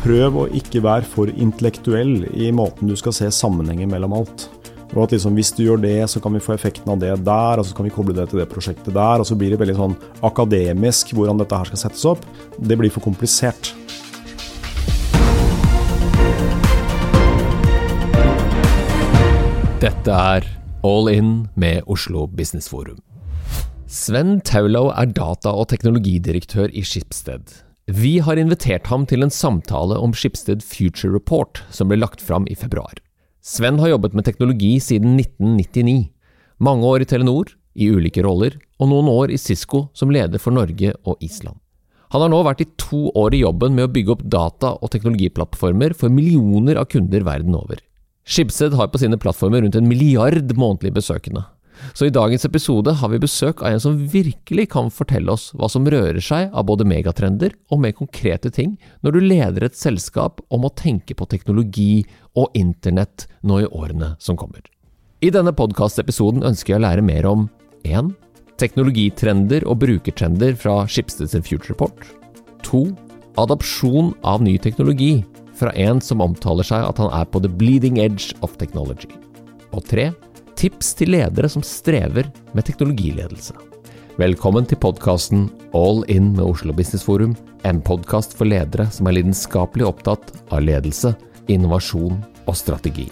prøv å ikke være for intellektuell i måten du skal se sammenhenger mellom alt. Og at liksom, Hvis du gjør det, så kan vi få effekten av det der, og så kan vi koble det til det prosjektet der. Og så blir det veldig sånn akademisk hvordan dette her skal settes opp. Det blir for komplisert. Dette er All In med Oslo Business Forum. Sven Taulau er data- og teknologidirektør i Skipsted. Vi har invitert ham til en samtale om Skipsted Future Report, som ble lagt fram i februar. Sven har jobbet med teknologi siden 1999. Mange år i Telenor, i ulike roller, og noen år i Cisco som leder for Norge og Island. Han har nå vært i to år i jobben med å bygge opp data- og teknologiplattformer for millioner av kunder verden over. Schibsted har på sine plattformer rundt en milliard månedlige besøkende. Så i dagens episode har vi besøk av en som virkelig kan fortelle oss hva som rører seg av både megatrender og mer konkrete ting når du leder et selskap om å tenke på teknologi og internett nå i årene som kommer. I denne podkastepisoden ønsker jeg å lære mer om 1. Teknologitrender og brukertrender fra Schibsted Future Report. 2. Adopsjon av ny teknologi fra en som omtaler seg at han er på the bleeding edge of technology. Og tre, tips til ledere som strever med teknologiledelse. Velkommen til podkasten All In med Oslo Business Forum, en podkast for ledere som er lidenskapelig opptatt av ledelse, innovasjon og strategi.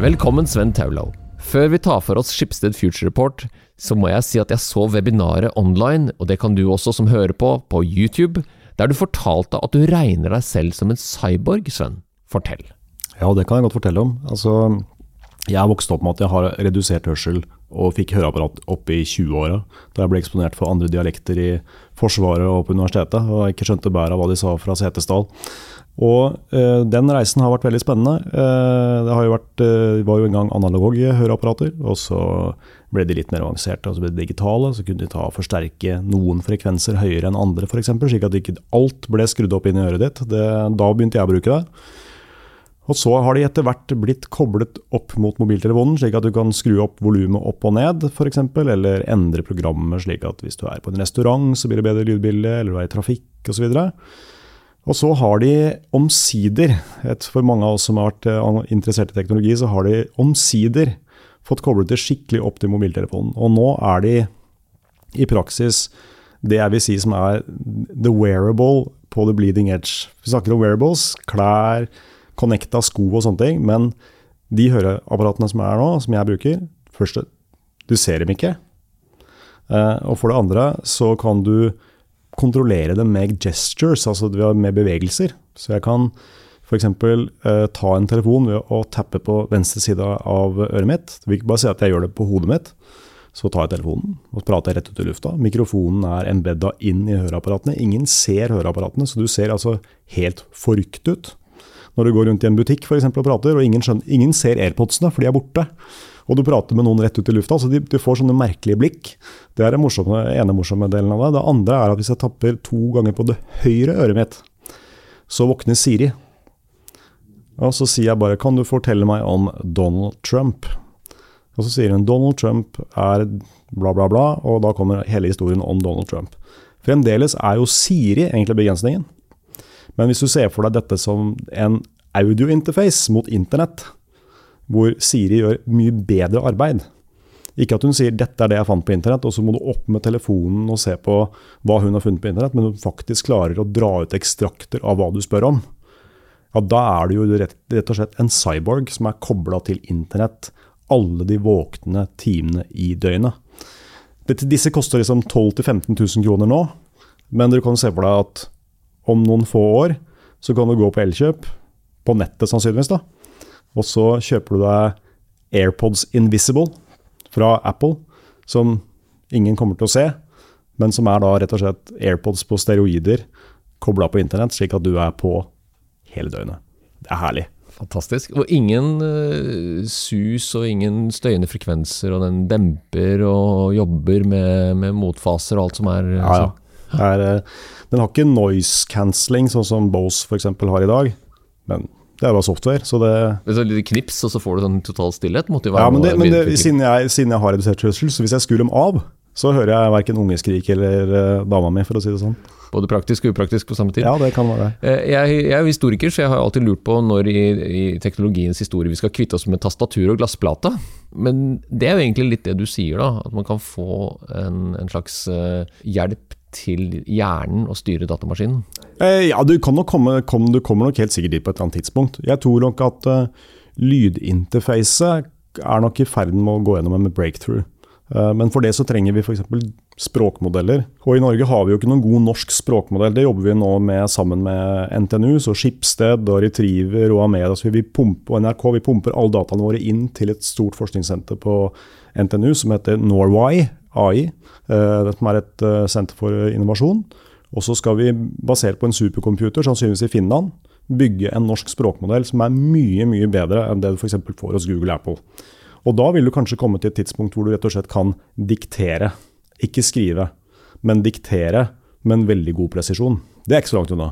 Velkommen, Sven Taulau. Før vi tar for oss Schibsted Future Report, så må jeg si at jeg så webinaret online, og det kan du også som hører på, på YouTube, der du fortalte at du regner deg selv som en cyborg, Sven. Fortell. Ja, det kan jeg godt fortelle om. Altså, jeg vokste opp med at jeg har redusert hørsel og fikk høreapparat opp i 20-åra, da jeg ble eksponert for andre dialekter i Forsvaret og på universitetet, og ikke skjønte bæret av hva de sa fra Setesdal. Og eh, Den reisen har vært veldig spennende. Eh, det jo vært, eh, var jo en gang analoge høreapparater, og så ble de litt mer avanserte og så ble de digitale. Så kunne de ta og forsterke noen frekvenser høyere enn andre, f.eks., slik at ikke alt ble skrudd opp inn i øret ditt. Det, da begynte jeg å bruke det. Og så har de etter hvert blitt koblet opp mot mobiltelefonen, slik at du kan skru opp volumet opp og ned, f.eks., eller endre programmet slik at hvis du er på en restaurant, så blir det bedre lydbilde, eller du er i trafikk osv. Og så har de omsider, for mange av oss som har vært eh, interessert i teknologi, så har de omsider fått koblet det skikkelig opp til mobiltelefonen. Og nå er de i praksis det jeg vil si som er the wearable på the bleeding edge. Vi snakker om wearables, klær, connecta sko og sånne ting, men de høreapparatene som er nå, som jeg bruker Først, du ser dem ikke. Eh, og for det andre så kan du kontrollere dem med gestures, altså med bevegelser. Så jeg kan f.eks. Eh, ta en telefon ved å tappe på venstre side av øret mitt. Det vil ikke bare si at jeg gjør det på hodet mitt. Så tar jeg telefonen og prater rett ut i lufta. Mikrofonen er embedda inn i høreapparatene. Ingen ser høreapparatene, så du ser altså helt forrykt ut. Når du går rundt i en butikk for eksempel, og prater, og ingen, skjønner, ingen ser airpodsene, for de er borte og du prater med noen rett ut i lufta. så de, Du får sånne merkelige blikk. Det er den ene morsomme delen av det. Det andre er at hvis jeg tapper to ganger på det høyre øret mitt, så våkner Siri. Og så sier jeg bare 'Kan du fortelle meg om Donald Trump?' Og så sier hun 'Donald Trump er bla, bla, bla', og da kommer hele historien om Donald Trump. Fremdeles er jo Siri egentlig begrensningen. Men hvis du ser for deg dette som en audiointerface mot internett, hvor Siri gjør mye bedre arbeid. Ikke at hun sier 'dette er det jeg fant på internett', og så må du opp med telefonen og se på hva hun har funnet på internett, men hun faktisk klarer å dra ut ekstrakter av hva du spør om. Ja, Da er du jo rett, rett og slett en cyborg som er kobla til internett alle de våkne timene i døgnet. Dette, disse koster liksom 12 000-15 000 kroner nå, men du kan se for deg at om noen få år så kan du gå på Elkjøp, på nettet sannsynligvis, da, og så kjøper du deg AirPods Invisible fra Apple, som ingen kommer til å se, men som er da rett og slett AirPods på steroider kobla på internett, slik at du er på hele døgnet. Det er herlig. Fantastisk. Og ingen uh, sus og ingen støyende frekvenser, og den demper og jobber med, med motfaser og alt som er Ja, ja. Er, uh, den har ikke noise cancelling, sånn som Bose f.eks. har i dag, men det er bare software. Så det Et litt knips, og så får du sånn total stillhet? ja, men, det, men det, siden, jeg, siden, jeg, har redusert hørsel, så hvis jeg skrur dem av, så hører jeg verken ungeskrik eller uh, dama mi, for å si det sånn. Både praktisk og upraktisk på samme tid. Ja, det kan være det. Jeg, jeg er historiker, så jeg har alltid lurt på når i, i, teknologiens historie vi skal kvitte oss med tastatur og glassplate. Men det er jo egentlig litt det du sier, da. At man kan få en, en slags uh, hjelp til hjernen å styre datamaskinen. Eh, ja, du, komme, kom, du, kommer nok helt sikkert dit på et eller annet tidspunkt. Jeg tror nok at uh, lydinterfacet er nok i ferd med å gå gjennom en breakthrough. Uh, men for det så trenger vi f.eks språkmodeller. Og I Norge har vi jo ikke noen god norsk språkmodell. Det jobber vi nå med sammen med NTNU, så Skipsted og Retriever og Amedia. Så vi pumper, og NRK vi pumper alle dataene våre inn til et stort forskningssenter på NTNU som heter Norway AI. Eh, som er et eh, senter for innovasjon. Og så skal vi, basert på en supercomputer, sannsynligvis i Finland, bygge en norsk språkmodell som er mye mye bedre enn det du f.eks. får hos Google Apple. Og Da vil du kanskje komme til et tidspunkt hvor du rett og slett kan diktere ikke skrive, men diktere med en veldig god presisjon. Det er ikke så langt unna.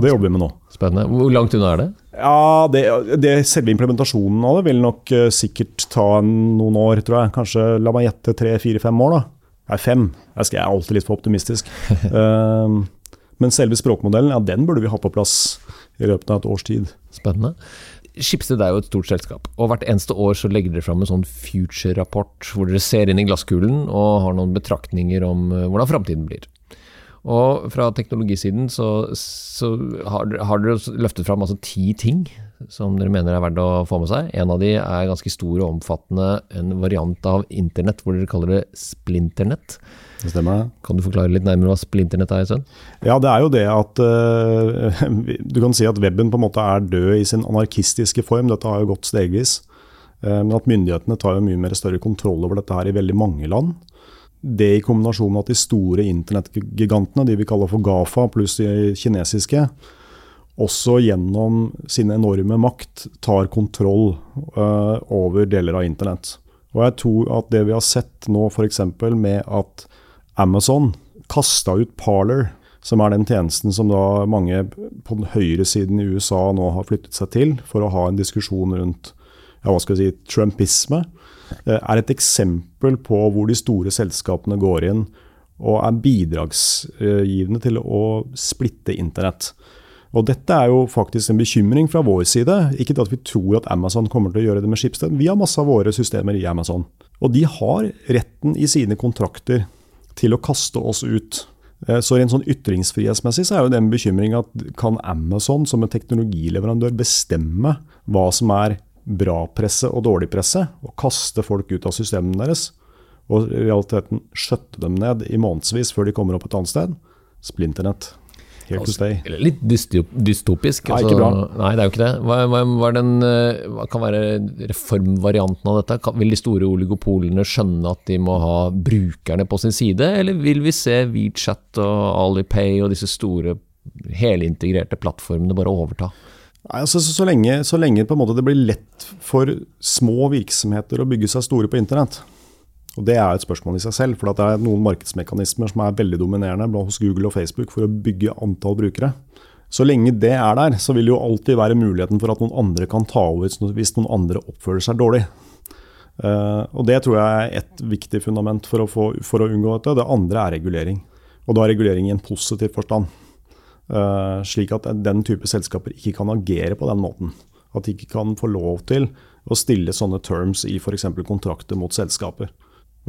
Det jobber vi med nå. Spennende. Hvor langt unna er det? Ja, det, det Selve implementasjonen av det vil nok uh, sikkert ta noen år, tror jeg. Kanskje, la meg gjette tre, fire, fem år. da. Nei, fem. Jeg er alltid litt for optimistisk. uh, men selve språkmodellen, ja, den burde vi ha på plass i løpet av et års tid. Spennende. Schibsted er jo et stort selskap, og hvert eneste år så legger dere fram en sånn future-rapport hvor dere ser inn i glasskulen og har noen betraktninger om eh, hvordan framtiden blir. Og fra teknologisiden så, så har, har, dere løftet fram altså ti ting som dere mener er verdt å få med seg. En av de er ganske stor og omfattende, en variant av internett hvor dere kaller det splinternett. Det stemmer. Kan du forklare litt nærmere hva splinternett er? Sønn? Ja, Det er jo det at uh, Du kan si at weben på en måte er død i sin anarkistiske form. Dette har jo gått stegvis. Uh, men at myndighetene tar jo mye mer større kontroll over dette her i veldig mange land. Det i kombinasjon med at de store internettgigantene, de vi kaller for GAFA, pluss de kinesiske, også gjennom sin enorme makt tar kontroll uh, over deler av internett. Og jeg tror at det vi har sett nå f.eks. med at Amazon kasta ut Parler, som er den tjenesten som da mange på den høyre siden i USA nå har flyttet seg til for å ha en diskusjon rundt ja, hva skal si, trumpisme, eh, er et eksempel på hvor de store selskapene går inn og er bidragsgivende til å splitte internett. Og Dette er jo faktisk en bekymring fra vår side. Ikke at vi tror at Amazon kommer til å gjøre det med Schibsted. Vi har masse av våre systemer i Amazon. Og de har retten i sine kontrakter til å kaste oss ut. Eh, så rent sånn Ytringsfrihetsmessig så er jo det en bekymring at kan Amazon som en teknologileverandør bestemme hva som er bra presse og dårlig presse, og kaste folk ut av systemene deres? Og i realiteten skjøtte dem ned i månedsvis før de kommer opp et annet sted? Splinternett. Here to stay. Litt dystopisk. Nei, ikke bra. Altså. Nei, det er jo ikke det. Hva, hva, den, eh, hva kan være reformvarianten av dette? Vil de store oligopolene skjønne at de må ha brukerne på sin side, eller vil vi se WeChat og Alipay og disse store helintegrerte plattformene bare overta? Nei, altså, så, så, lenge, så lenge det blir lett for små virksomheter å bygge seg store på internett, og Det er et spørsmål i seg selv, for det er noen markedsmekanismer som er veldig dominerende hos Google og Facebook for å bygge antall brukere. Så lenge det er der, så vil det jo alltid være muligheten for at noen andre kan ta over hvis noen andre oppfører seg dårlig. Uh, og Det tror jeg er et viktig fundament for å, få, for å, unngå dette. Det andre er regulering. Og da er regulering i en positiv forstand. Uh, slik at den type selskaper ikke kan agere på den måten. At de ikke kan få lov til å stille sånne terms i f.eks. kontrakter mot selskaper.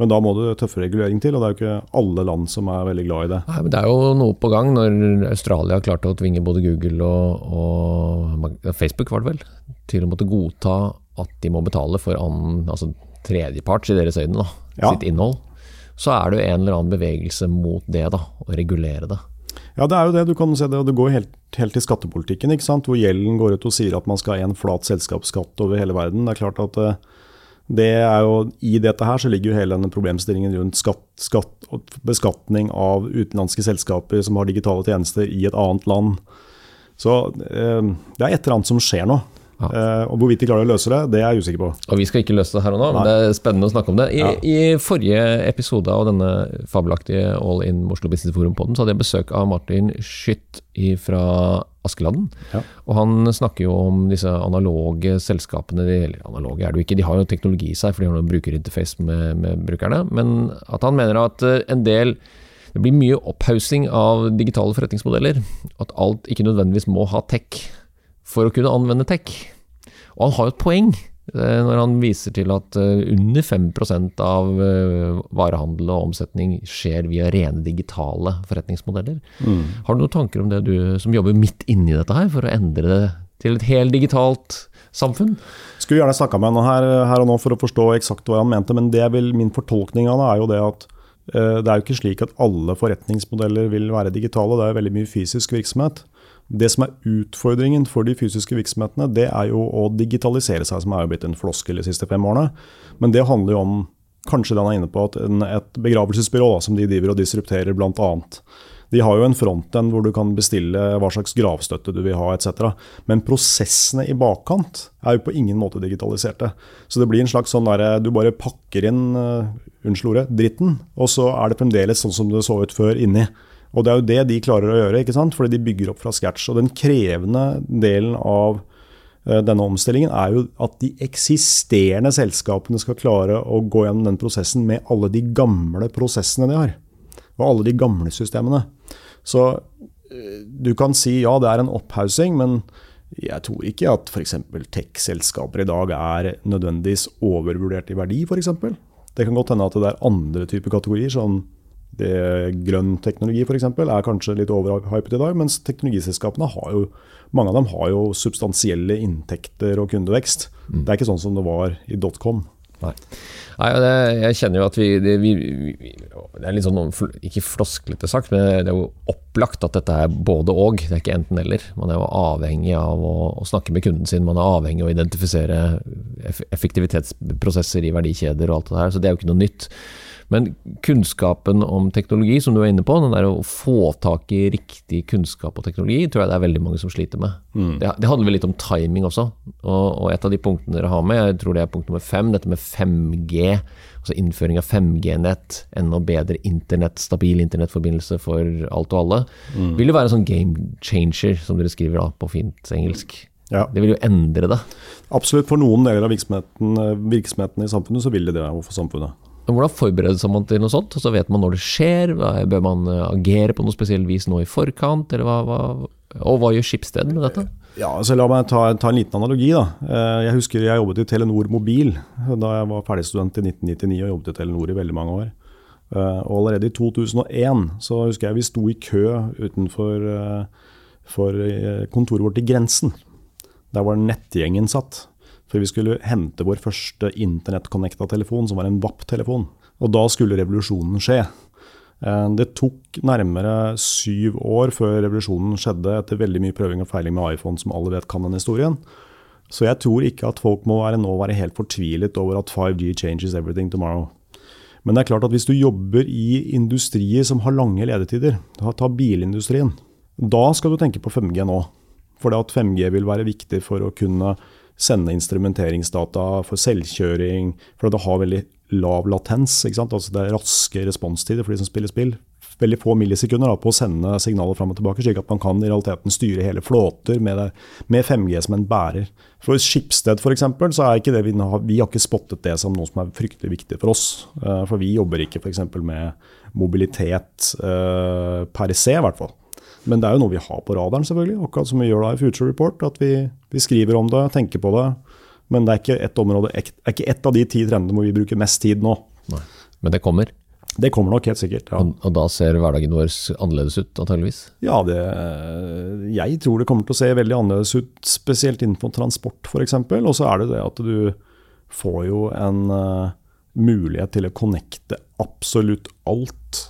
Men da må det tøffere regulering til, og det er jo ikke alle land som er veldig glad i det. Nei, men Det er jo noe på gang når Australia klarte å tvinge både Google og, og, Facebook var det vel, til å måtte godta at de må betale for annen, altså tredjeparts i deres øyne, da, ja. sitt innhold. Så er det jo en eller annen bevegelse mot det, da, å regulere det. Ja, det er jo det. Du kan se det, og det går helt, helt til skattepolitikken, ikke sant? hvor gjelden går ut og sier at man skal ha en flat selskapsskatt over hele verden. Det er klart at uh, det er jo, I dette her så ligger jo hele denne problemstillingen rundt skatt, skatt og beskatning av utenlandske selskaper som har digitale tjenester i et annet land. Så eh, det er et eller annet som skjer nå. Ja. Eh, og Hvorvidt de klarer å løse det, det er jeg usikker på. Og vi skal ikke løse det her og nå, men Nei. det er spennende å snakke om det. I, Ja. i forrige episode av denne fabelaktige All In Oslo Business Forum-podden, så hadde jeg besøk av Martin Schytt fra Askeladden. Ja. Og han snakker jo om disse analoge selskapene, de- eller analoge er det jo ikke, de har jo teknologi i seg, for de har noen brukerinterface med, med brukerne, men at han mener at eh, en del det blir mye opphaussing av digitale forretningsmodeller. At alt ikke nødvendigvis må ha tech for å kunne anvende tech. Og han har jo et poeng eh, når han viser til at eh, under 5 av eh, varehandel og omsetning skjer via rene digitale forretningsmodeller. Har du noen tanker om det, du som jobber midt inni dette her, for å endre det til et heldigitalt samfunn? Skulle gjerne snakka med han her, her og nå for å forstå eksakt hva han mente, men det er min fortolkning av det er jo det at det er jo ikke slik at alle forretningsmodeller vil være digitale. Det er jo veldig mye fysisk virksomhet. Det som er utfordringen for de fysiske virksomhetene, det er jo å digitalisere seg, som er jo blitt en floskel de siste fem årene. Men det handler jo om kanskje det han er inne på, at en, et begravelsesbyrå da, som de driver og disrupterer bl.a. De har jo en frontend hvor du kan bestille hva slags gravstøtte du vil ha etc. Men prosessene i bakkant er jo på ingen måte digitaliserte. Så det blir en slags sånn derre Du bare pakker inn uh, unnskyld ordet, dritten, og så er det fremdeles sånn som det så ut før inni. Og det er jo det de klarer å gjøre, ikke sant? fordi de bygger opp fra scratch. Og den krevende delen av eh, denne omstillingen er jo at de eksisterende selskapene skal klare å gå gjennom den prosessen med alle de gamle prosessene de har. Og alle de gamle systemene. Så eh, du kan si ja, det er en opphaussing, men jeg tror ikke at f.eks. tech-selskaper i dag er nødvendigvis overvurdert i verdi, f.eks. Det kan godt hende at det er andre typer kategorier, som det grønn teknologi f.eks. er kanskje litt overhypet i dag, mens teknologiselskapene har jo mange av dem har jo substansielle inntekter og kundevekst. Det er ikke sånn som det var i dotcom. Nei. Nei, det, jeg kjenner jo at vi det, vi, vi det er litt sånn, ikke flosklete sagt, men det er jo opplagt at dette er både og. Det er ikke enten-eller. Man er jo avhengig av å, å snakke med kunden sin, man er avhengig av å identifisere effektivitetsprosesser i verdikjeder og alt det der. så det er jo ikke noe nytt. Men kunnskapen om teknologi, som du er inne på, den der å få tak i riktig kunnskap og teknologi, tror jeg det er veldig mange som sliter med. Det, det handler vel litt om timing også. Og, og et av de punktene dere har med, jeg tror det er punkt nummer fem, dette med 5G. Altså innføring av 5G-nett, enda bedre internett, stabil internettforbindelse for alt og alle. Vil jo være en sånn game changer, som dere skriver da på fint engelsk. Ja. Det vil jo endre det. Absolutt. For noen deler av virksomheten, virksomheten i samfunnet, så vil det det for samfunnet. Hvordan forbereder man til noe sånt? Så vet man når det skjer? Bør man eh, agere på noe spesielt vis nå i forkant? Hva, hva, og hva gjør Skipsted med dette? Ja, så La meg ta, ta en liten analogi. da. Eh, Jeg husker jeg jobbet i Telenor Mobil da jeg var ferdigstudent i 1999 og jobbet i Telenor i veldig mange år. Eh, Og Allerede i 2001 så husker jeg vi sto i kø utenfor for kontoret vårt i Grensen. Der var nettgjengen satt. For vi skulle hente vår første internettconnecta telefon, som var en VAP-telefon. Og da skulle revolusjonen skje. Eh, Det tok nærmere syv år før revolusjonen skjedde, etter veldig mye prøving og feiling med iPhone, som alle vet kan den historien. Så jeg tror ikke at folk må være nå være helt fortvilet over at 5G changes everything tomorrow. Men det er klart at hvis du jobber i industrier som har lange ledetider, ta bilindustrien, da skal du tenke på 5G nå. For det at 5G vil være viktig for å kunne sende instrumenteringsdata for selvkjøring, for det har veldig lav latens. Altså det er raske responstider for de som spiller spill. Veldig få millisekunder da, på å sende signaler fram og tilbake, slik at man kan i realiteten styre hele flåter med, det, med 5G som en bærer. For Skipsted f.eks. så er ikke det vi har, vi har ikke spottet det som noe som er fryktelig viktig for oss. Eh, For vi jobber ikke f.eks. med mobilitet eh, per se, i hvert fall. Men det er jo noe vi har på radaren, selvfølgelig. Akkurat som vi gjør da i Future Report. At vi, vi skriver om det, tenker på det. Men det er ikke ett område, er ikke ett av de ti trendene hvor vi bruker mest tid nå. Nei. Men det kommer, Det kommer nok helt sikkert. Ja, og, og da ser hverdagen vår annerledes ut, antageligvis. ja det, jeg tror det kommer til å se veldig annerledes ut, spesielt innenfor transport f.eks. Og så er det det at du får jo en uh, mulighet til å connecte absolutt alt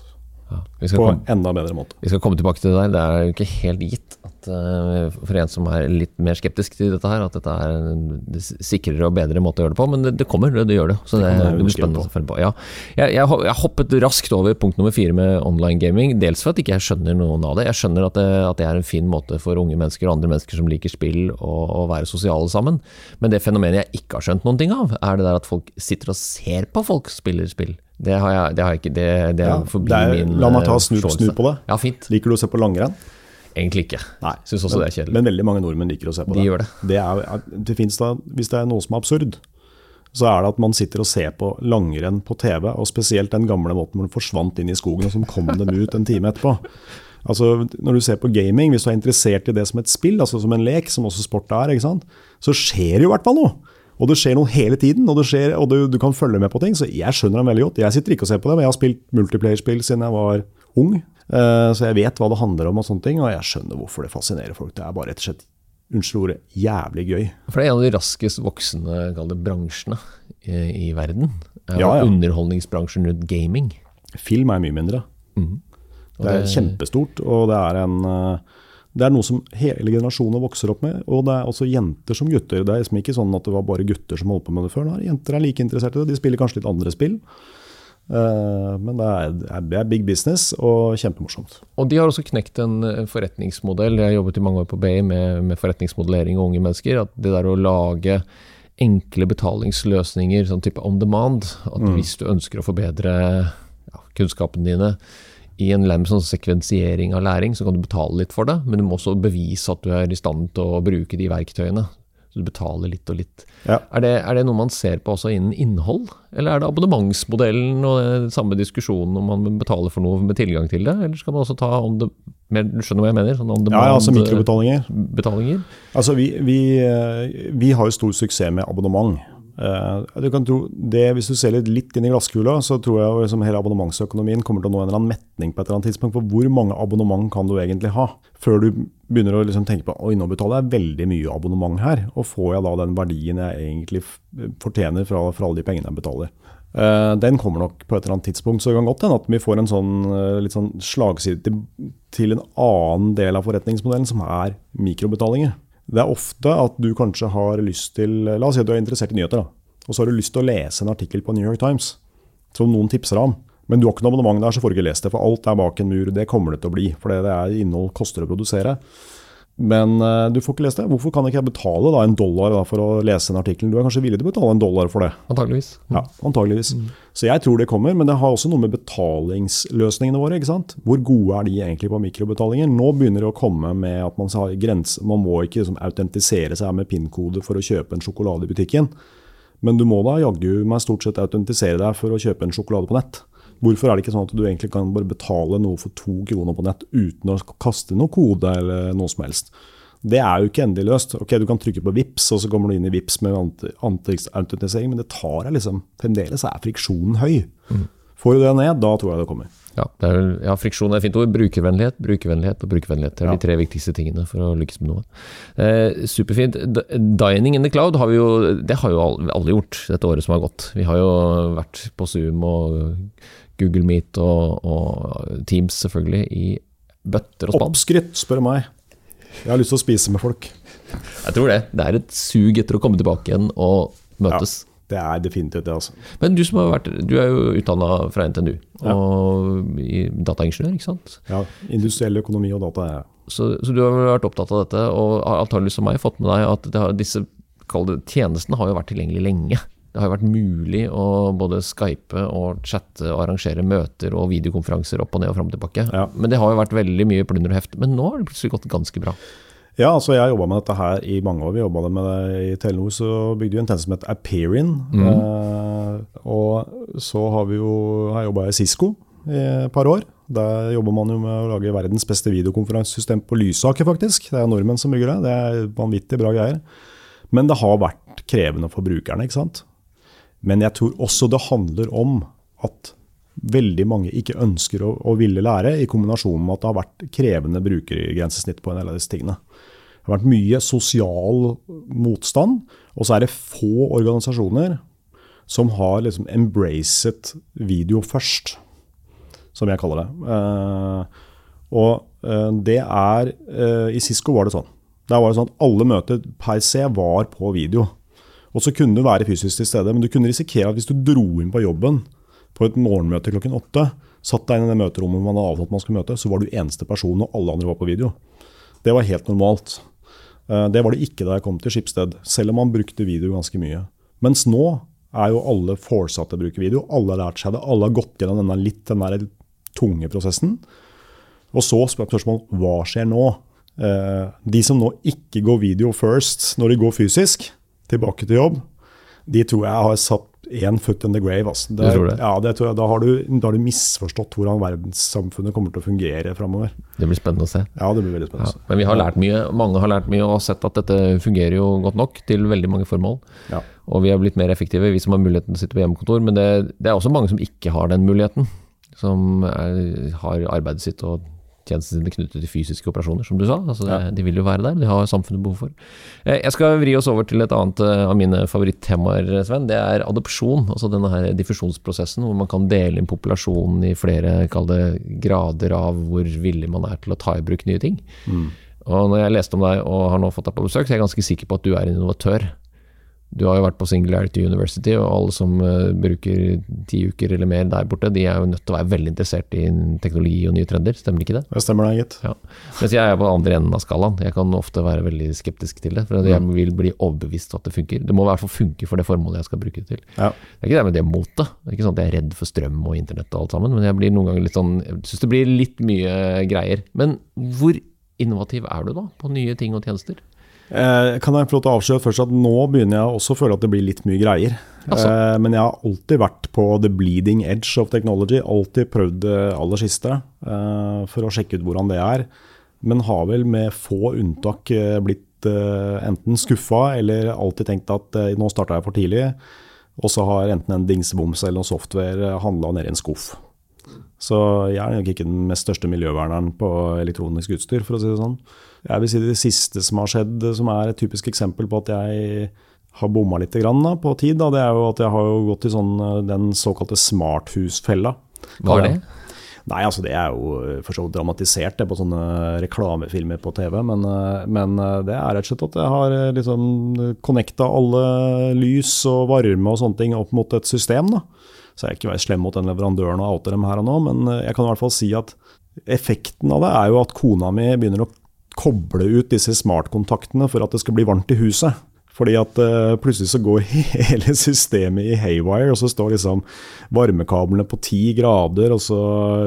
Ja. Vi, skal på komme, enda bedre måte. vi skal komme tilbake til det der. Det er jo ikke helt gitt At, uh, for en som er litt mer skeptisk til dette her, at dette er en sikrere og bedre måte å gjøre det på. Men det, det kommer, det, det, gjør det. Så det, det, det blir spennende å følge på. Ja. Jeg, jeg, jeg, hoppet raskt over punkt nummer fire med online gaming. Dels for at ikke jeg skjønner noen av det. Jeg skjønner at det, at det er en fin måte for unge mennesker og andre mennesker som liker spill, å være sosiale sammen. Men det fenomenet jeg ikke har skjønt noen ting av, er det der at folk sitter og ser på folk spiller spill. Det har jeg, det har jeg ikke det, det er ja, forbi min La meg ta snu, snu på det. Ja, fint. Liker du å se på langrenn? Egentlig ikke. Nei, Syns også men, det er kjedelig. Men veldig mange nordmenn liker å se på De det. Gjør det. det, er, det da, hvis det er noe som er absurd, så er det at man sitter og ser på langrenn på TV, og spesielt den gamle måten hvor den forsvant inn i skogen, og så kom dem ut en time etterpå. Altså, Når du ser på gaming, hvis du er interessert i det som et spill, altså som en lek, som også sport er, så skjer det jo i hvert fall noe. Og det skjer noe hele tiden, og, skjer, og du, du, kan følge med på ting. Så jeg skjønner dem veldig godt. Jeg sitter ikke og ser på det, men jeg har spilt multiplayer-spill siden jeg var ung. Uh, så jeg vet hva det handler om og sånne ting, og jeg skjønner hvorfor det fascinerer folk. Det er bare rett og slett unnskyld ordet, jævlig gøy. For det er en av de raskest voksende bransjene i, i verden. Er ja, ja. Underholdningsbransjen rundt gaming. Film er mye mindre. Mm. Det, det er kjempestort, og det er en uh, det er noe som hele generasjoner vokser opp med. Og det er også jenter som gutter. Det er liksom ikke sånn at det var bare gutter som holdt på med det før. Nå, jenter er like interessert i det. De spiller kanskje litt andre spill. Uh, men det er, det er, big business og kjempemorsomt. Og de har også knekt en forretningsmodell. Jeg har jobbet i mange år på BI med, med forretningsmodellering og unge mennesker. At det der å lage enkle betalingsløsninger, sånn type on demand At mm. hvis du ønsker å forbedre ja, kunnskapene dine, i en lem sånn sekvensiering av læring, så kan du betale litt for det, men du må også bevise at du er i stand til å bruke de verktøyene. Så du betaler litt og litt. Ja. Er, det, er, det, noe man ser på også innen innhold, eller er det abonnementsmodellen og den samme diskusjonen om man betaler for noe med tilgang til det, eller skal man også ta on the, du skjønner hva jeg mener? Sånn ja, ja, altså mikrobetalinger. Betalinger. Altså vi, vi, eh, vi har jo stor suksess med abonnement. Uh, du tro det, Hvis du ser litt, litt inn i glasskula, så tror jeg liksom hele abonnementsøkonomien kommer til å nå en eller annen metning på et eller annet tidspunkt. For hvor mange abonnement kan du egentlig ha? Før du begynner å liksom tenke på oi, nå betaler jeg veldig mye abonnement her. Og får jeg da den verdien jeg egentlig fortjener fra, fra alle de pengene jeg betaler? Uh, den kommer nok på et eller annet tidspunkt. Så det kan godt hende at vi får en sånn, uh, litt sånn slagside til, til en annen del av forretningsmodellen, som er mikrobetalinger. Det er ofte at du kanskje har lyst til La oss si at du er interessert i nyheter. da, Og så har du lyst til å lese en artikkel på New York Times som noen tipser deg om. Men du har ikke noe abonnement der, så får du ikke lest det. For alt er bak en mur. Det kommer det til å bli. For det er innhold koster å produsere. Men uh, du får ikke lest det. Hvorfor kan ikke jeg betale da, en dollar da, for å lese en artikkel? Du er kanskje villig til å betale en dollar for det? Antageligvis. Ja, antageligvis. Mm. Så jeg tror det kommer, men det har også noe med betalingsløsningene våre. ikke sant? Hvor gode er de egentlig på mikrobetalinger? Nå begynner det å komme med at man, har grense, man må ikke liksom, autentisere seg med PIN-kode for å kjøpe en sjokolade i butikken. Men du må da jaggu meg stort sett autentisere deg for å kjøpe en sjokolade på nett. Hvorfor er det ikke sånn at du egentlig kan bare betale noe for to kroner på nett uten å kaste noe kode eller noe som helst? Det er jo ikke endelig løst. Ok, Du kan trykke på VIPS, og så kommer du inn i VIPS med antiautentisering, men det tar deg liksom Fremdeles er friksjonen høy. Mm. Får du det ned, da tror jeg det kommer. Ja, det er, ja, friksjon er et fint ord. Brukervennlighet, brukervennlighet og brukervennlighet. Det er ja. de tre viktigste tingene for å lykkes med noe. Eh, superfint. Dining in the cloud har vi jo, det har jo alle gjort dette året som har gått. Vi har jo vært på Zoom og Google Meet og, og Teams selvfølgelig i bøtter og spann. Oppskrytt, spør meg. Jeg har lyst til å spise med folk. Jeg tror det. Det er et sug etter å komme tilbake igjen og møtes. Ja, det er definitivt det. altså. Men du som har vært, du er jo utdanna fra NTNU ja. og dataingeniør, ikke sant? Ja. Industriell økonomi og data. Ja. Så, så, du har vært opptatt av dette, og har antakeligvis som meg fått med deg at har, disse tjenestene har jo vært tilgjengelig lenge. Det har jo vært mulig å både skype og chatte og arrangere møter og videokonferanser opp og ned og fram og tilbake. Ja. Men det har jo vært veldig mye plunder og heft. Men nå har det plutselig gått ganske bra. Ja, altså jeg jobba med dette her i mange år. Vi jobba med det i Telenor. Så bygde vi en tjeneste som het Appearin. Mm. Eh, og så har vi jo har jobba i Cisco i et par år. Der jobber man jo med å lage verdens beste videokonferansesystem på Lysaker, faktisk. Det er nordmenn som bygger det. Det er vanvittig bra greier. Men det har vært krevende for brukerne, ikke sant. Men jeg tror også det handler om at veldig mange ikke ønsker å, å ville lære, i kombinasjon med at det har vært krevende brukergrensesnitt på en del av disse tingene. Det har vært mye sosial motstand, og så er det få organisasjoner som har liksom embracet video først, som jeg kaller det. Uh, Og eh, det er eh, I Cisco var det sånn. Der var det sånn at Alle møter per se var på video. Og så kunne du være fysisk til stede, men du kunne risikere at hvis du dro inn på jobben på et morgenmøte klokken åtte, satt deg inn i det møterommet man hadde avtalt man skulle møte, så var du eneste person, og alle andre var på video. Det var helt normalt. Eh, det var det ikke da jeg kom til Skipsted, selv om man brukte video ganske mye. Mens nå er jo alle forsa til å bruke video. Alle har lært seg det. Alle har gått gjennom denne litt den der tunge prosessen. Og så spør spørsmål hva skjer nå? Eh, de som nå ikke går video first når de går fysisk, tilbake til jobb, de tror jeg har satt én foot in the grave. Altså. Det, det? Ja, det tror jeg, da, har du, da har du misforstått hvordan verdenssamfunnet kommer til å fungere framover. Det blir spennende å se. Ja, det blir veldig Ja, spennende. men vi har lært mye, mange har lært mye og sett at dette fungerer jo godt nok til veldig mange formål. Ja. Og vi har blitt mer effektive, vi som har muligheten til å sitte på hjemmekontor. Men det, det er også mange som ikke har den muligheten. Som er, har arbeidet sitt og tjenestene sine knyttet til fysiske operasjoner, som du sa. Altså Ja. De vil jo være der, de har samfunnet behov for. Eh, Jeg skal vri oss over til et annet eh, av mine favorittemaer, Sven. Det er adopsjon. Altså denne her diffusjonsprosessen hvor man kan dele inn populasjonen i flere det, grader av hvor villig man er til å ta i bruk nye ting. Og når jeg leste om deg og har nå fått deg på besøk, så er jeg ganske sikker på at du er en innovatør. Du har jo vært på Singularity University, og alle som eh, bruker ti uker eller mer der borte, de er jo nødt til å være veldig interessert i teknologi og nye trender, stemmer ikke det? Det stemmer det, gitt. Ja. Mens jeg er på andre enden av skalaen. Jeg kan ofte være veldig skeptisk til det. For jeg vil bli overbevist om at det funker. Det må i hvert fall funke for det formålet jeg skal bruke det til. Ja. Det er ikke det med det mot det. Det er ikke sånn at jeg er redd for strøm og internett og alt sammen, men jeg blir noen ganger litt sånn Jeg syns det blir litt mye greier. Men hvor innovativ er du da, på nye ting og tjenester? Eh, kan jeg få lov til å avsløre først at nå begynner jeg også å føle at det blir litt mye greier. Altså. Eh, men jeg har alltid vært på the bleeding edge of technology. Alltid prøvd det aller siste eh, for å sjekke ut hvordan det er. Men har vel med få unntak blitt enten skuffa eller alltid tenkt at nå starta jeg for tidlig. Og så har enten en dingseboms eller noe software handla ned i en skuff. Så jeg er nok ikke den mest største miljøverneren på elektronisk utstyr, for å si det sånn. Jeg vil si det siste som har skjedd, som er et typisk eksempel på at jeg har bomma litt grann, da, på tid, da, det er jo at jeg har gått i sånn, eh, den såkalte smarthusfella. Hva er det? Nei, altså det er jo eh, for så vidt dramatisert det på sånne reklamefilmer på TV, men, eh, men det er rett og slett at jeg har liksom connecta alle lys og varme og sånne ting opp mot et system. da. Så jeg er ikke være slem mot den leverandøren og oute dem her og nå, men eh, jeg kan i hvert fall si at effekten av det er jo at kona mi begynner å koble ut disse smartkontaktene for at det skal bli varmt i huset. Fordi at eh, plutselig så går hele systemet i haywire, og så står liksom varmekablene på ti grader, og så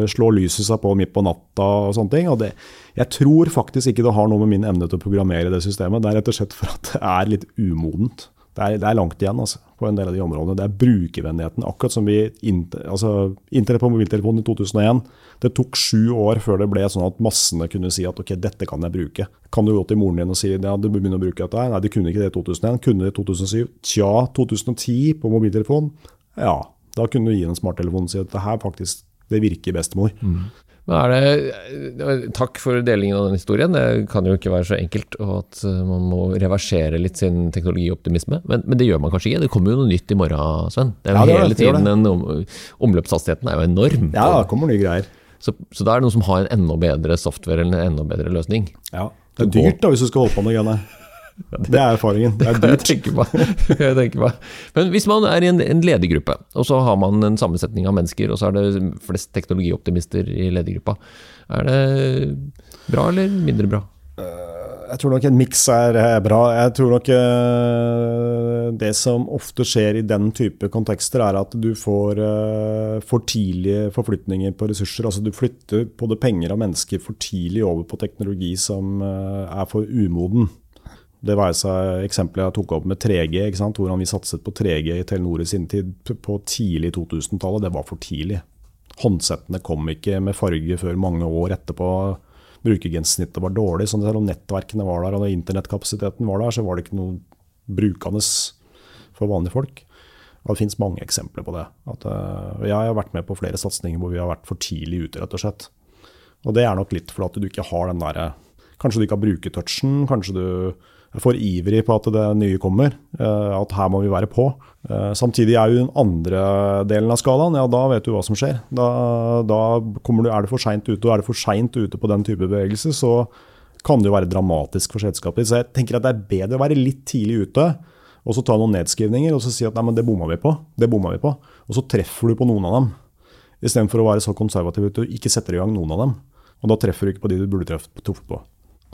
slår lyset seg på midt på natta og sånne ting. Og det, jeg tror faktisk ikke det har noe med min evne til å programmere det systemet. Det er rett og slett for at det er litt umodent. Det er, det er langt igjen altså, på en del av de områdene. Det er brukervennligheten. Akkurat som vi altså, Internett på mobiltelefonen i 2001. Det tok sju år før det ble sånn at massene kunne si at ok, dette kan jeg bruke. Kan du gå til moren din og si ja, du begynner å bruke dette? Nei, de kunne ikke det i 2001. Kunne det i 2007? Tja, 2010 på mobiltelefon? Ja, da kunne du gi en smarttelefon og si at det her faktisk det virker bestemor. Er det, takk for delingen av den historien. Det kan jo ikke være så enkelt og at eh, man må reversere litt sin teknologioptimisme. Men, men det gjør man kanskje ikke. Det kommer jo noe nytt i morgen, Sven. Det er jo Ja, det hele det, det tiden en om, Omløpshastigheten er jo enorm. Ja, det kommer nye greier. Så, så da er det noen som har en enda bedre software eller en enda bedre løsning. Ja. Det er dyrt da hvis du skal holde på med det greiene. Det er erfaringen. Det er Jeg dyrt. tenker på. Jeg tenker på. Men hvis man er i en, en ledergruppe, og så har man en sammensetning av mennesker, og så er det flest teknologioptimister i ledergruppa, er det bra eller mindre bra? Jeg tror nok en miks er eh, bra. Jeg tror nok eh, det som ofte skjer i den type kontekster, er at du får eh, for tidlige forflytninger på ressurser. Altså du flytter både penger og mennesker for tidlig over på teknologi som eh, er for umoden. Det være seg eksempelet jeg tok opp med 3G, ikke sant? hvordan vi satset på 3G i Telenor i sin tid på tidlig 2000-tallet. Det var for tidlig. Håndsettene kom ikke med farge før mange år etterpå. Brukergrensesnittet var dårlig, så selv om nettverkene var der og internettkapasiteten var der, så var det ikke noe brukende for vanlige folk. Og Det finnes mange eksempler på det. At, uh, jeg har vært med på flere satsinger hvor vi har vært for tidlig ute, rett og slett. Og det er nok litt fordi du ikke har den derre Kanskje du ikke har brukertouchen, kanskje du for ivrig på at det nye kommer. Eh, at her må vi være på. Eh, samtidig er jo den andre delen av skalaen, ja da vet du hva som skjer. Da, da du, er det for seint ute, og er det for seint ute på den type bevegelse, så kan det jo være dramatisk for selskapet. Så jeg tenker at det er bedre å være litt tidlig ute. Og så ta noen nedskrivninger og så si at nei, men det bomma vi på. Det bomma vi på. Og så treffer du på noen av dem. Istedenfor å være så konservativ at du ikke setter i gang noen av dem. Og da treffer du ikke på de du burde truffet på.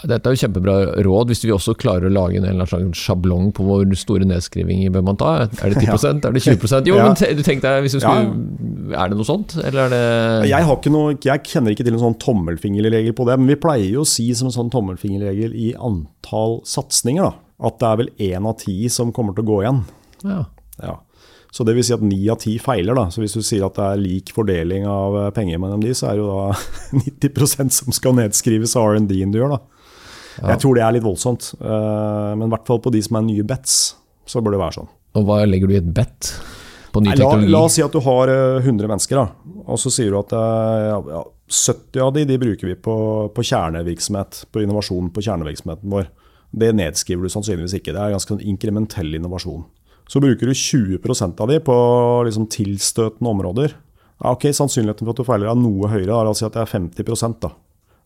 Dette er jo kjempebra råd, hvis vi også klarer å lage en eller annen sjablong på hvor store nedskrivinger bør man ta. Er det 10 ja. Er det 20 Jo, ja. men du tenk deg, hvis du skulle. Er det noe sånt, eller er det jeg, noe, jeg kjenner ikke til en sånn tommelfingerregel på det, men vi pleier jo å si som en sånn tommelfingerregel i antall satsinger, at det er vel én av ti som kommer til å gå igjen. Ja. ja. Så det vil si at ni av ti feiler. da. Så hvis du sier at det er lik fordeling av penger mellom de, så er det jo da 90% som skal nedskrives av R&D-en du gjør. da. Ja. Jeg tror det er litt voldsomt. Eh, men i hvert fall på de som er nye bets, så bør det være sånn. Og Hva legger du i et bet? På ny teknologi? La, la, oss si at du har 100 eh, mennesker, da. og så sier du at eh, ja, 70 av de, de bruker vi på, på, kjernevirksomhet, på innovasjon på kjernevirksomheten vår. Det nedskriver du sannsynligvis ikke. Det er ganske sånn inkrementell innovasjon. Så bruker du 20% av de på liksom tilstøtende områder. Ja, ok, Sannsynligheten for at du feiler er noe høyere. La oss si at det er 50% da.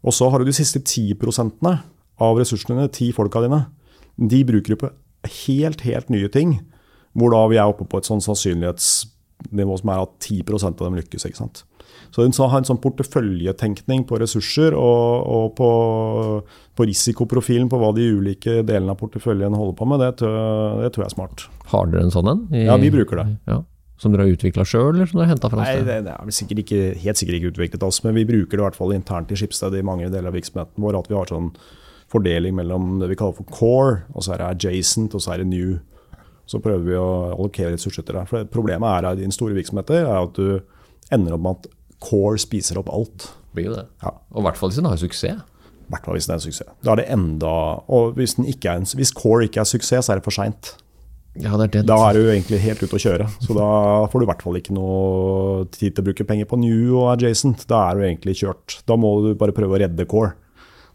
Og så har du de siste 10 av ressursene dine, ti folka dine, de bruker du på helt, helt nye ting. Hvor da vi er oppe på et sånn sannsynlighetsnivå som er at 10% av dem lykkes. ikke sant? Så å ha en sånn porteføljetenkning på ressurser og, og på, på, risikoprofilen på hva de ulike delene av porteføljen holder på med, det, det tror jeg er smart. Har dere en sånn en? Ja, vi bruker det. Ja. Som dere har utvikla sjøl, eller som dere har henta fra Nei, det, det er sikkert ikke, helt sikkert ikke utviklet oss, men vi bruker det i hvert fall internt i Skipsted i mange deler av virksomheten vår. At vi har sånn fordeling mellom det vi kaller for core, og så er det adjacent, og så er det new. Så prøver vi å allokere ressurser til det. For Problemet er i dine store virksomheter er at du ender opp med at core spiser opp alt. Blir det. Ja. Og i hvert fall hvis den har suksess. I hvert fall hvis den er en suksess. Da er det enda, og hvis, en, hvis core ikke er suksess, så er det for seint. Ja, det er det. da er du egentlig helt ute å kjøre. Så da får du i hvert fall ikke noe tid til å bruke penger på new og adjacent. Da er du egentlig kjørt. Da må du bare prøve å redde core.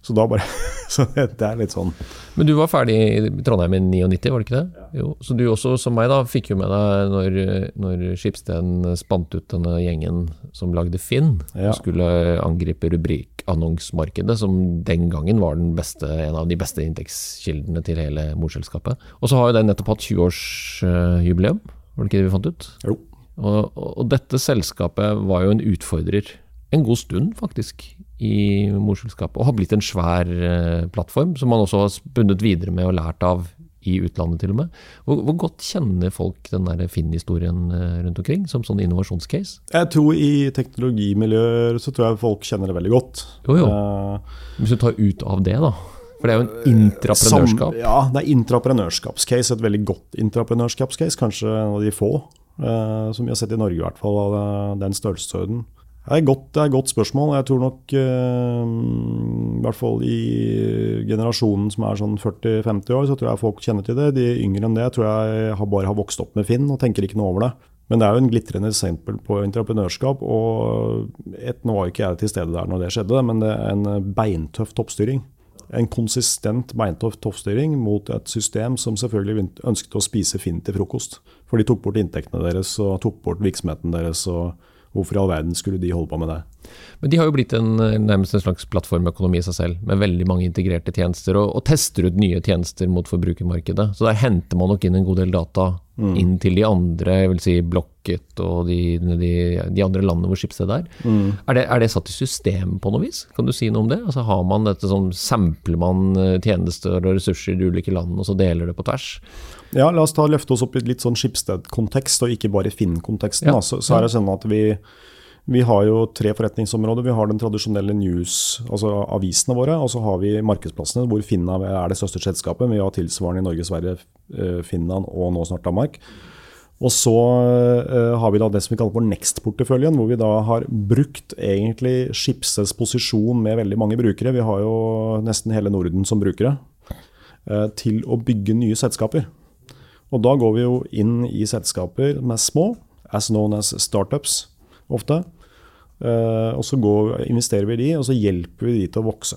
Så da bare Så det er litt sånn. Men du var ferdig i Trondheim i 99, var det ikke det? Jo, så du også, som meg, da, fikk jo med deg når, når Skipsten spant ut denne gjengen som lagde Finn, ja. og skulle angripe rubrikannonsmarkedet som den gangen var den beste, en av de beste inntektskildene til hele morselskapet. Og så har jo den nettopp hatt 20-årsjubileum, var det ikke det vi fant ut? Jo. Og, og, dette selskapet var jo en utfordrer en god stund, faktisk, i morselskapet. Og har blitt en svær eh, plattform, som man også har spunnet videre med og lært av i utlandet, til og med. Hvor, hvor godt kjenner folk den der Finn-historien eh, rundt omkring, som sånn innovasjonscase? Jeg tror i teknologimiljøer så tror jeg folk kjenner det veldig godt. Jo, jo. Uh, Hvis du tar ut av det, da? For det er jo en intraprenørskap? ja, det er intraprenørskapscase. Et veldig godt intraprenørskapscase. Kanskje en av de få, uh, som vi har sett i Norge i hvert fall, av den størrelsesorden. Det er, godt, det er et godt spørsmål. Jeg tror nok, uh, i hvert fall i generasjonen som er sånn 40-50 år, så tror jeg folk kjenner til det. De yngre enn det tror jeg bare har vokst opp med Finn og tenker ikke noe over det. Men det er jo en glitrende eksempel på entreprenørskap. og et, Nå var ikke jeg til stede der når det skjedde, men det er en beintøff toppstyring. En konsistent beintøff toppstyring mot et system som selvfølgelig ønsket å spise Finn til frokost. For de tok bort inntektene deres og tok bort virksomheten deres. og Hvorfor i all verden skulle de holde på med det? Men de har jo blitt en, nærmest en slags plattformøkonomi i seg selv, med veldig mange integrerte tjenester, og, og, tester ut nye tjenester mot forbrukermarkedet. Så der henter man nok inn en god del data mm. inn til de andre, jeg vil si Blokket og de, de, de andre landene hvor Schibsted er. Mm. Er, det, er, det, satt i system på noe vis? Kan du si noe om det? Altså Har man dette sånn, Sampler man eh, tjenester og ressurser i de ulike landene, og så deler det på tvers? Ja, la oss ta løfte oss opp i litt sånn Schibsted-kontekst, og ikke bare Finn-konteksten. Ja. Så, så, er det sånn at vi, vi har jo tre forretningsområder. Vi har den tradisjonelle news, altså avisene våre. Og så har vi markedsplassene, hvor Finna er det største selskapet. Vi har tilsvarende i Norge, Sverige, eh, Finland og nå snart Danmark. Og så uh, har vi da det som vi kaller for Next-porteføljen, hvor vi da har brukt egentlig Schibsteds posisjon med veldig mange brukere. Vi har jo nesten hele Norden som brukere. Uh, til å bygge nye selskaper. Og da går vi jo inn i selskaper med små, as known as startups, ofte. Uh, og så går, investerer vi i de, og så hjelper vi de til å vokse.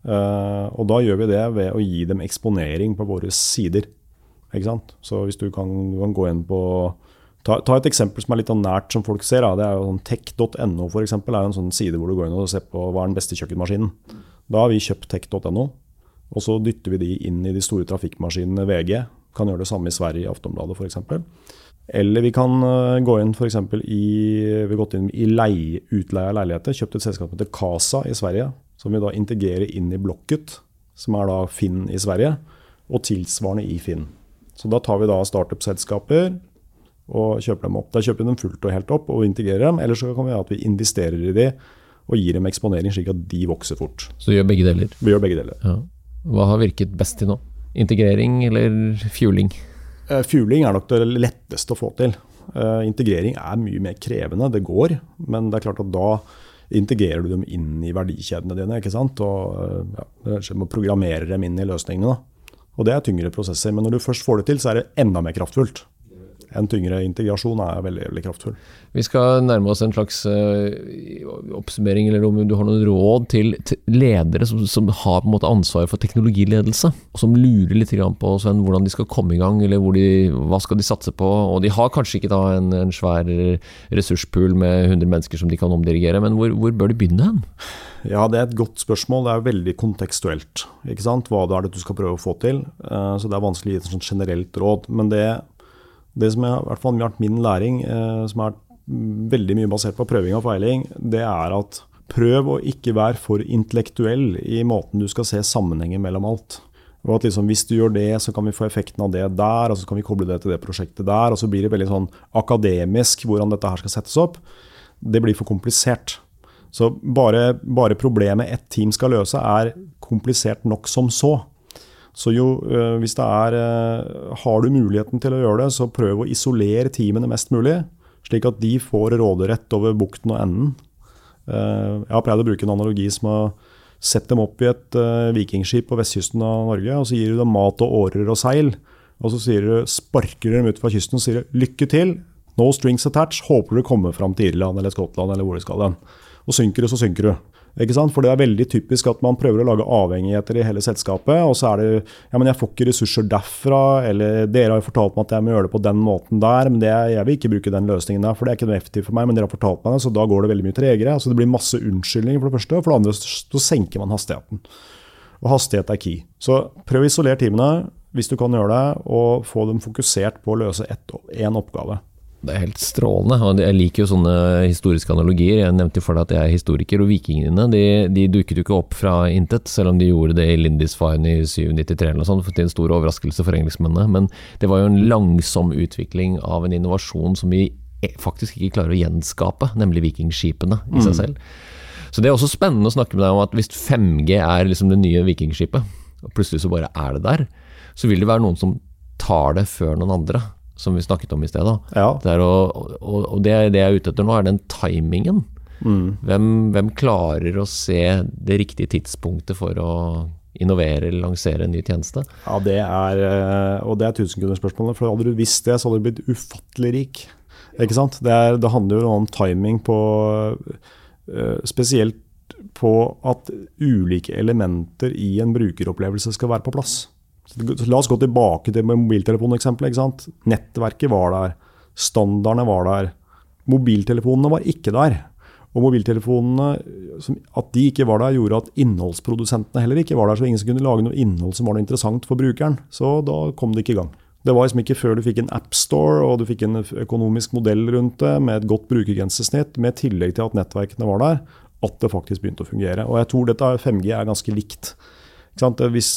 Uh, og da gjør vi det ved å gi dem eksponering på våre sider. Ikke sant? Så hvis du kan, kan gå inn på ta, ta, et eksempel som er litt nært, som folk ser. Da. Det er jo sånn Tech.no for eksempel, er en sånn side hvor du går inn og ser på hva er den beste kjøkkenmaskinen. Da har vi kjøpt Tech.no, og så dytter vi de inn i de store trafikkmaskinene VG. Kan gjøre det samme i Sverige, i Aftonbladet f.eks. Eller vi kan uh, gå inn for i, vi har gått inn i leie, utleie av leiligheter. Kjøpt et selskap som heter Casa i Sverige som vi da integrerer inn i Blocket, som er da Finn i Sverige, og tilsvarende i Finn. Så da tar vi da startup-selskaper og kjøper dem opp. Da kjøper vi dem fullt og helt opp og integrerer dem, eller så kan vi ha at vi investerer i de og gir dem eksponering slik at de vokser fort. Så gjør begge deler? Vi gjør begge deler. Ja. Hva har virket best til nå? Integrering eller fueling? Uh, fueling er nok det letteste å få til. Uh, integrering er mye mer krevende, det går. Men det er klart at da integrerer du dem inn i verdikjedene dine. ikke sant? Og ja, programmerer dem inn i løsningene. Og Det er tyngre prosesser. Men når du først får det til, så er det enda mer kraftfullt en tyngre integrasjon er veldig, veldig kraftfull. Vi skal nærme oss en slags uh, oppsummering, eller om du har noen råd til, ledere som, som, har på en måte ansvar for teknologiledelse, og som lurer litt på Sven, hvordan de skal komme i gang, eller de, hva skal de satse på. Og De har kanskje ikke da en, en svær ressurspool med 100 mennesker som de kan omdirigere, men hvor, hvor bør de begynne hen? Ja, Det er et godt spørsmål. Det er veldig kontekstuelt. ikke sant? Hva det er det du skal prøve å få til. Eh, så Det er vanskelig å gi et sånt generelt råd. Men det det som er, i har vært min læring, eh, som er veldig mye basert på prøving og feiling, det er at prøv å ikke være for intellektuell i måten du skal se sammenhengen mellom alt. Og at liksom, Hvis du gjør det, så kan vi få effekten av det der, og så kan vi koble det til det prosjektet der. Og så blir det veldig sånn akademisk hvordan dette her skal settes opp. Det blir for komplisert. Så bare, bare problemet ett team skal løse, er komplisert nok som så. Så jo, eh, hvis det er eh, Har du muligheten til å gjøre det, så prøv å isolere teamene mest mulig. Slik at de får råderett over bukten og enden. Eh, jeg har pleid å bruke en analogi som å sette dem opp i et vikingskip på vestkysten av Norge. og Så gir du dem mat og årer og seil. Og så du, sparker du dem ut fra kysten og sier 'lykke til'. No strings attached. Håper du kommer fram til Irland eller Skottland eller hvor du skal hen. Og synker du, så synker du. Ikke sant? For det er veldig typisk at man prøver å lage avhengigheter i hele selskapet. Og så er det ja, men jeg får ikke ressurser derfra, eller dere har jo fortalt meg at jeg må gjøre det på den måten der, men det, jeg vil ikke bruke den løsningen der, for det er ikke noe effektivt for meg, men dere har fortalt meg det, så da går det veldig mye tregere. Så det blir masse unnskyldninger, for det første. Og for det andre så senker man hastigheten. Og hastighet er key. Så prøv å isolere teamene hvis du kan gjøre det, og få dem fokusert på å løse én oppgave. Det er helt strålende. og Jeg liker jo sånne historiske analogier. Jeg nevnte jo for deg at jeg er historiker, og vikingene de, de dukket jo ikke opp fra intet, selv om de gjorde det i Lindisfine i 793 eller noe sånt, til en stor overraskelse for engelskmennene. Men det var jo en langsom utvikling av en innovasjon som vi faktisk ikke klarer å gjenskape, nemlig vikingskipene i seg mm. selv. Så det er også spennende å snakke med deg om at hvis 5G er liksom det nye vikingskipet, og plutselig så bare er det der, så vil det være noen som tar det før noen andre som vi snakket om i sted. Ja. Å, og, og det, det, jeg er ute etter nå, er den timingen. Mm. Hvem, hvem, klarer å se det riktige tidspunktet for å innovere eller lansere en ny tjeneste? Ja, det er, eh, og det er tusenkronersspørsmålet. For hadde du visst det, så hadde du blitt ufattelig rik. Ikke sant? Det, er, det handler jo om timing på eh, Spesielt på at ulike elementer i en brukeropplevelse skal være på plass. La oss gå tilbake til mobiltelefoneksempelet. Nettverket var der. Standardene var der. Mobiltelefonene var ikke der. Og mobiltelefonene, At de ikke var der, gjorde at innholdsprodusentene heller ikke var der. Så ingen som kunne lage noe innhold som var noe interessant for brukeren. Så da kom det ikke i gang. Det var liksom ikke før du fikk en appstore og du fikk en økonomisk modell rundt det, med et godt brukergrensesnitt, med tillegg til at nettverkene var der, at det faktisk begynte å fungere. Og jeg tror dette 5G er ganske likt. Hvis,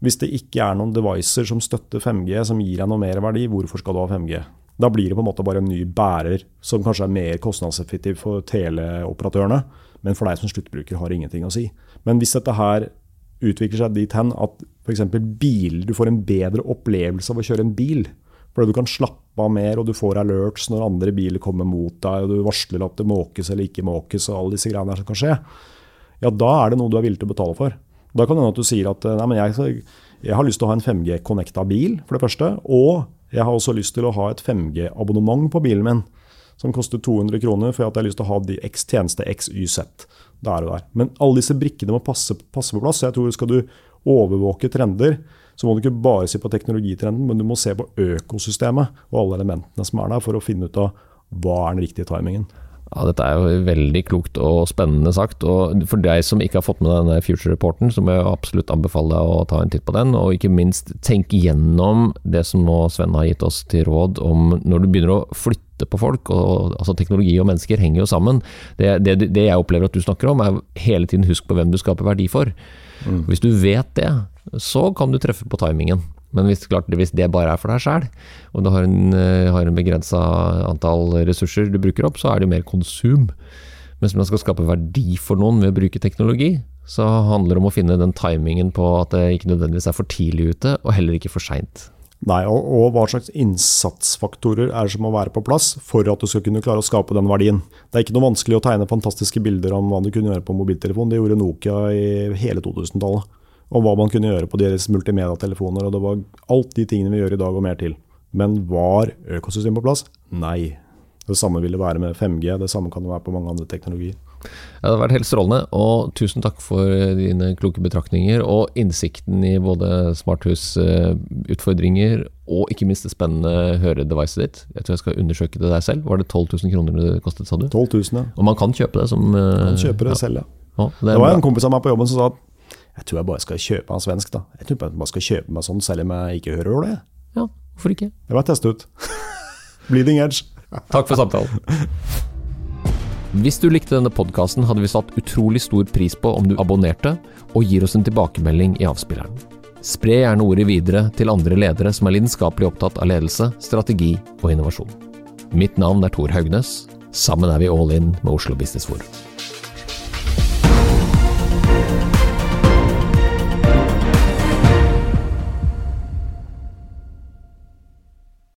hvis det ikke er noen devices som støtter 5G, som gir deg noe mer verdi, hvorfor skal du ha 5G? Da blir det på en måte bare en ny bærer som kanskje er mer kostnadseffektiv for teleoperatørene, men for deg som sluttbruker har ingenting å si. Men hvis dette her utvikler seg dit hen at f.eks. bil, du får en bedre opplevelse av å kjøre en bil, fordi du kan slappe av mer, og du får alerts når andre biler kommer mot deg, og du varsler at det måkes eller ikke måkes, og alle disse greiene der som kan skje, ja, da er det noe du er villig til å betale for. Da kan det hende at du sier at nei, men jeg, jeg, har lyst til å ha en 5G-connecta bil, for det første. Og jeg har også lyst til å ha et 5G-abonnement på bilen min. som koster 200 kroner for at jeg har lyst til å ha de X tjeneste X, Y, Z. Og der. Men alle disse brikkene må passe, passe på plass. så jeg tror Skal du overvåke trender, så må du ikke bare se på teknologitrenden, men du må se på økosystemet og alle elementene som er der, for å finne ut av hva er den riktige timingen. Ja, Dette er jo veldig klokt og spennende sagt. og For deg som ikke har fått med denne Future-reporten, så må jeg absolutt anbefale deg å ta en titt på den. Og ikke minst tenke gjennom det som nå Sven har gitt oss til råd om når du begynner å flytte på folk. og altså Teknologi og mennesker henger jo sammen. Det, det, det jeg opplever at du snakker om, er hele tiden husk på hvem du skaper verdi for. Mm. Hvis du vet det, så kan du treffe på timingen. Men hvis, klart, hvis det bare er for deg sjæl, og du har en, har en begrensa antall ressurser du bruker opp, så er det mer konsum. Mens man skal skape verdi for noen ved å bruke teknologi, så handler det om å finne den timingen på at det ikke nødvendigvis er for tidlig ute, og heller ikke for seint. Nei, og, og, hva slags innsatsfaktorer er det som må være på plass for at du skal kunne klare å skape den verdien. Det er ikke noe vanskelig å tegne fantastiske bilder om hva du kunne gjøre på mobiltelefon. Det gjorde Nokia i hele 2000-tallet om hva man kunne gjøre på deres multimediatelefoner. Og det var alt de tingene vi gjør i dag og mer til. Men var økosystemet på plass? Nei. Det samme vil det være med 5G, det samme kan det være på mange andre teknologier. Ja, det har vært helt strålende, og tusen takk for dine kloke betraktninger og innsikten i både smarthusutfordringer og ikke minst det spennende høredevicet ditt. Jeg tror jeg skal undersøke det der selv. Var det 12 000 kroner det kostet, sa du? 12 000, ja. Og man kan kjøpe det som Man kjøper det ja. selv, ja. ja det, det var en kompis av meg på jobben som sa at jeg tror jeg bare skal kjøpe meg svensk, da. Jeg tror jeg bare skal kjøpe meg sånn selv om jeg ikke hører det. Ja, hvorfor ikke? Det var teste ut. Bleeding edge. Takk for samtalen. Hvis du likte denne podkasten, hadde vi satt utrolig stor pris på om du abonnerte og gir oss en tilbakemelding i avspilleren. Spre gjerne ordet videre til andre ledere som er lidenskapelig opptatt av ledelse, strategi og innovasjon. Mitt navn er Tor Haugnes. Sammen er vi all in med Oslo Business Forum.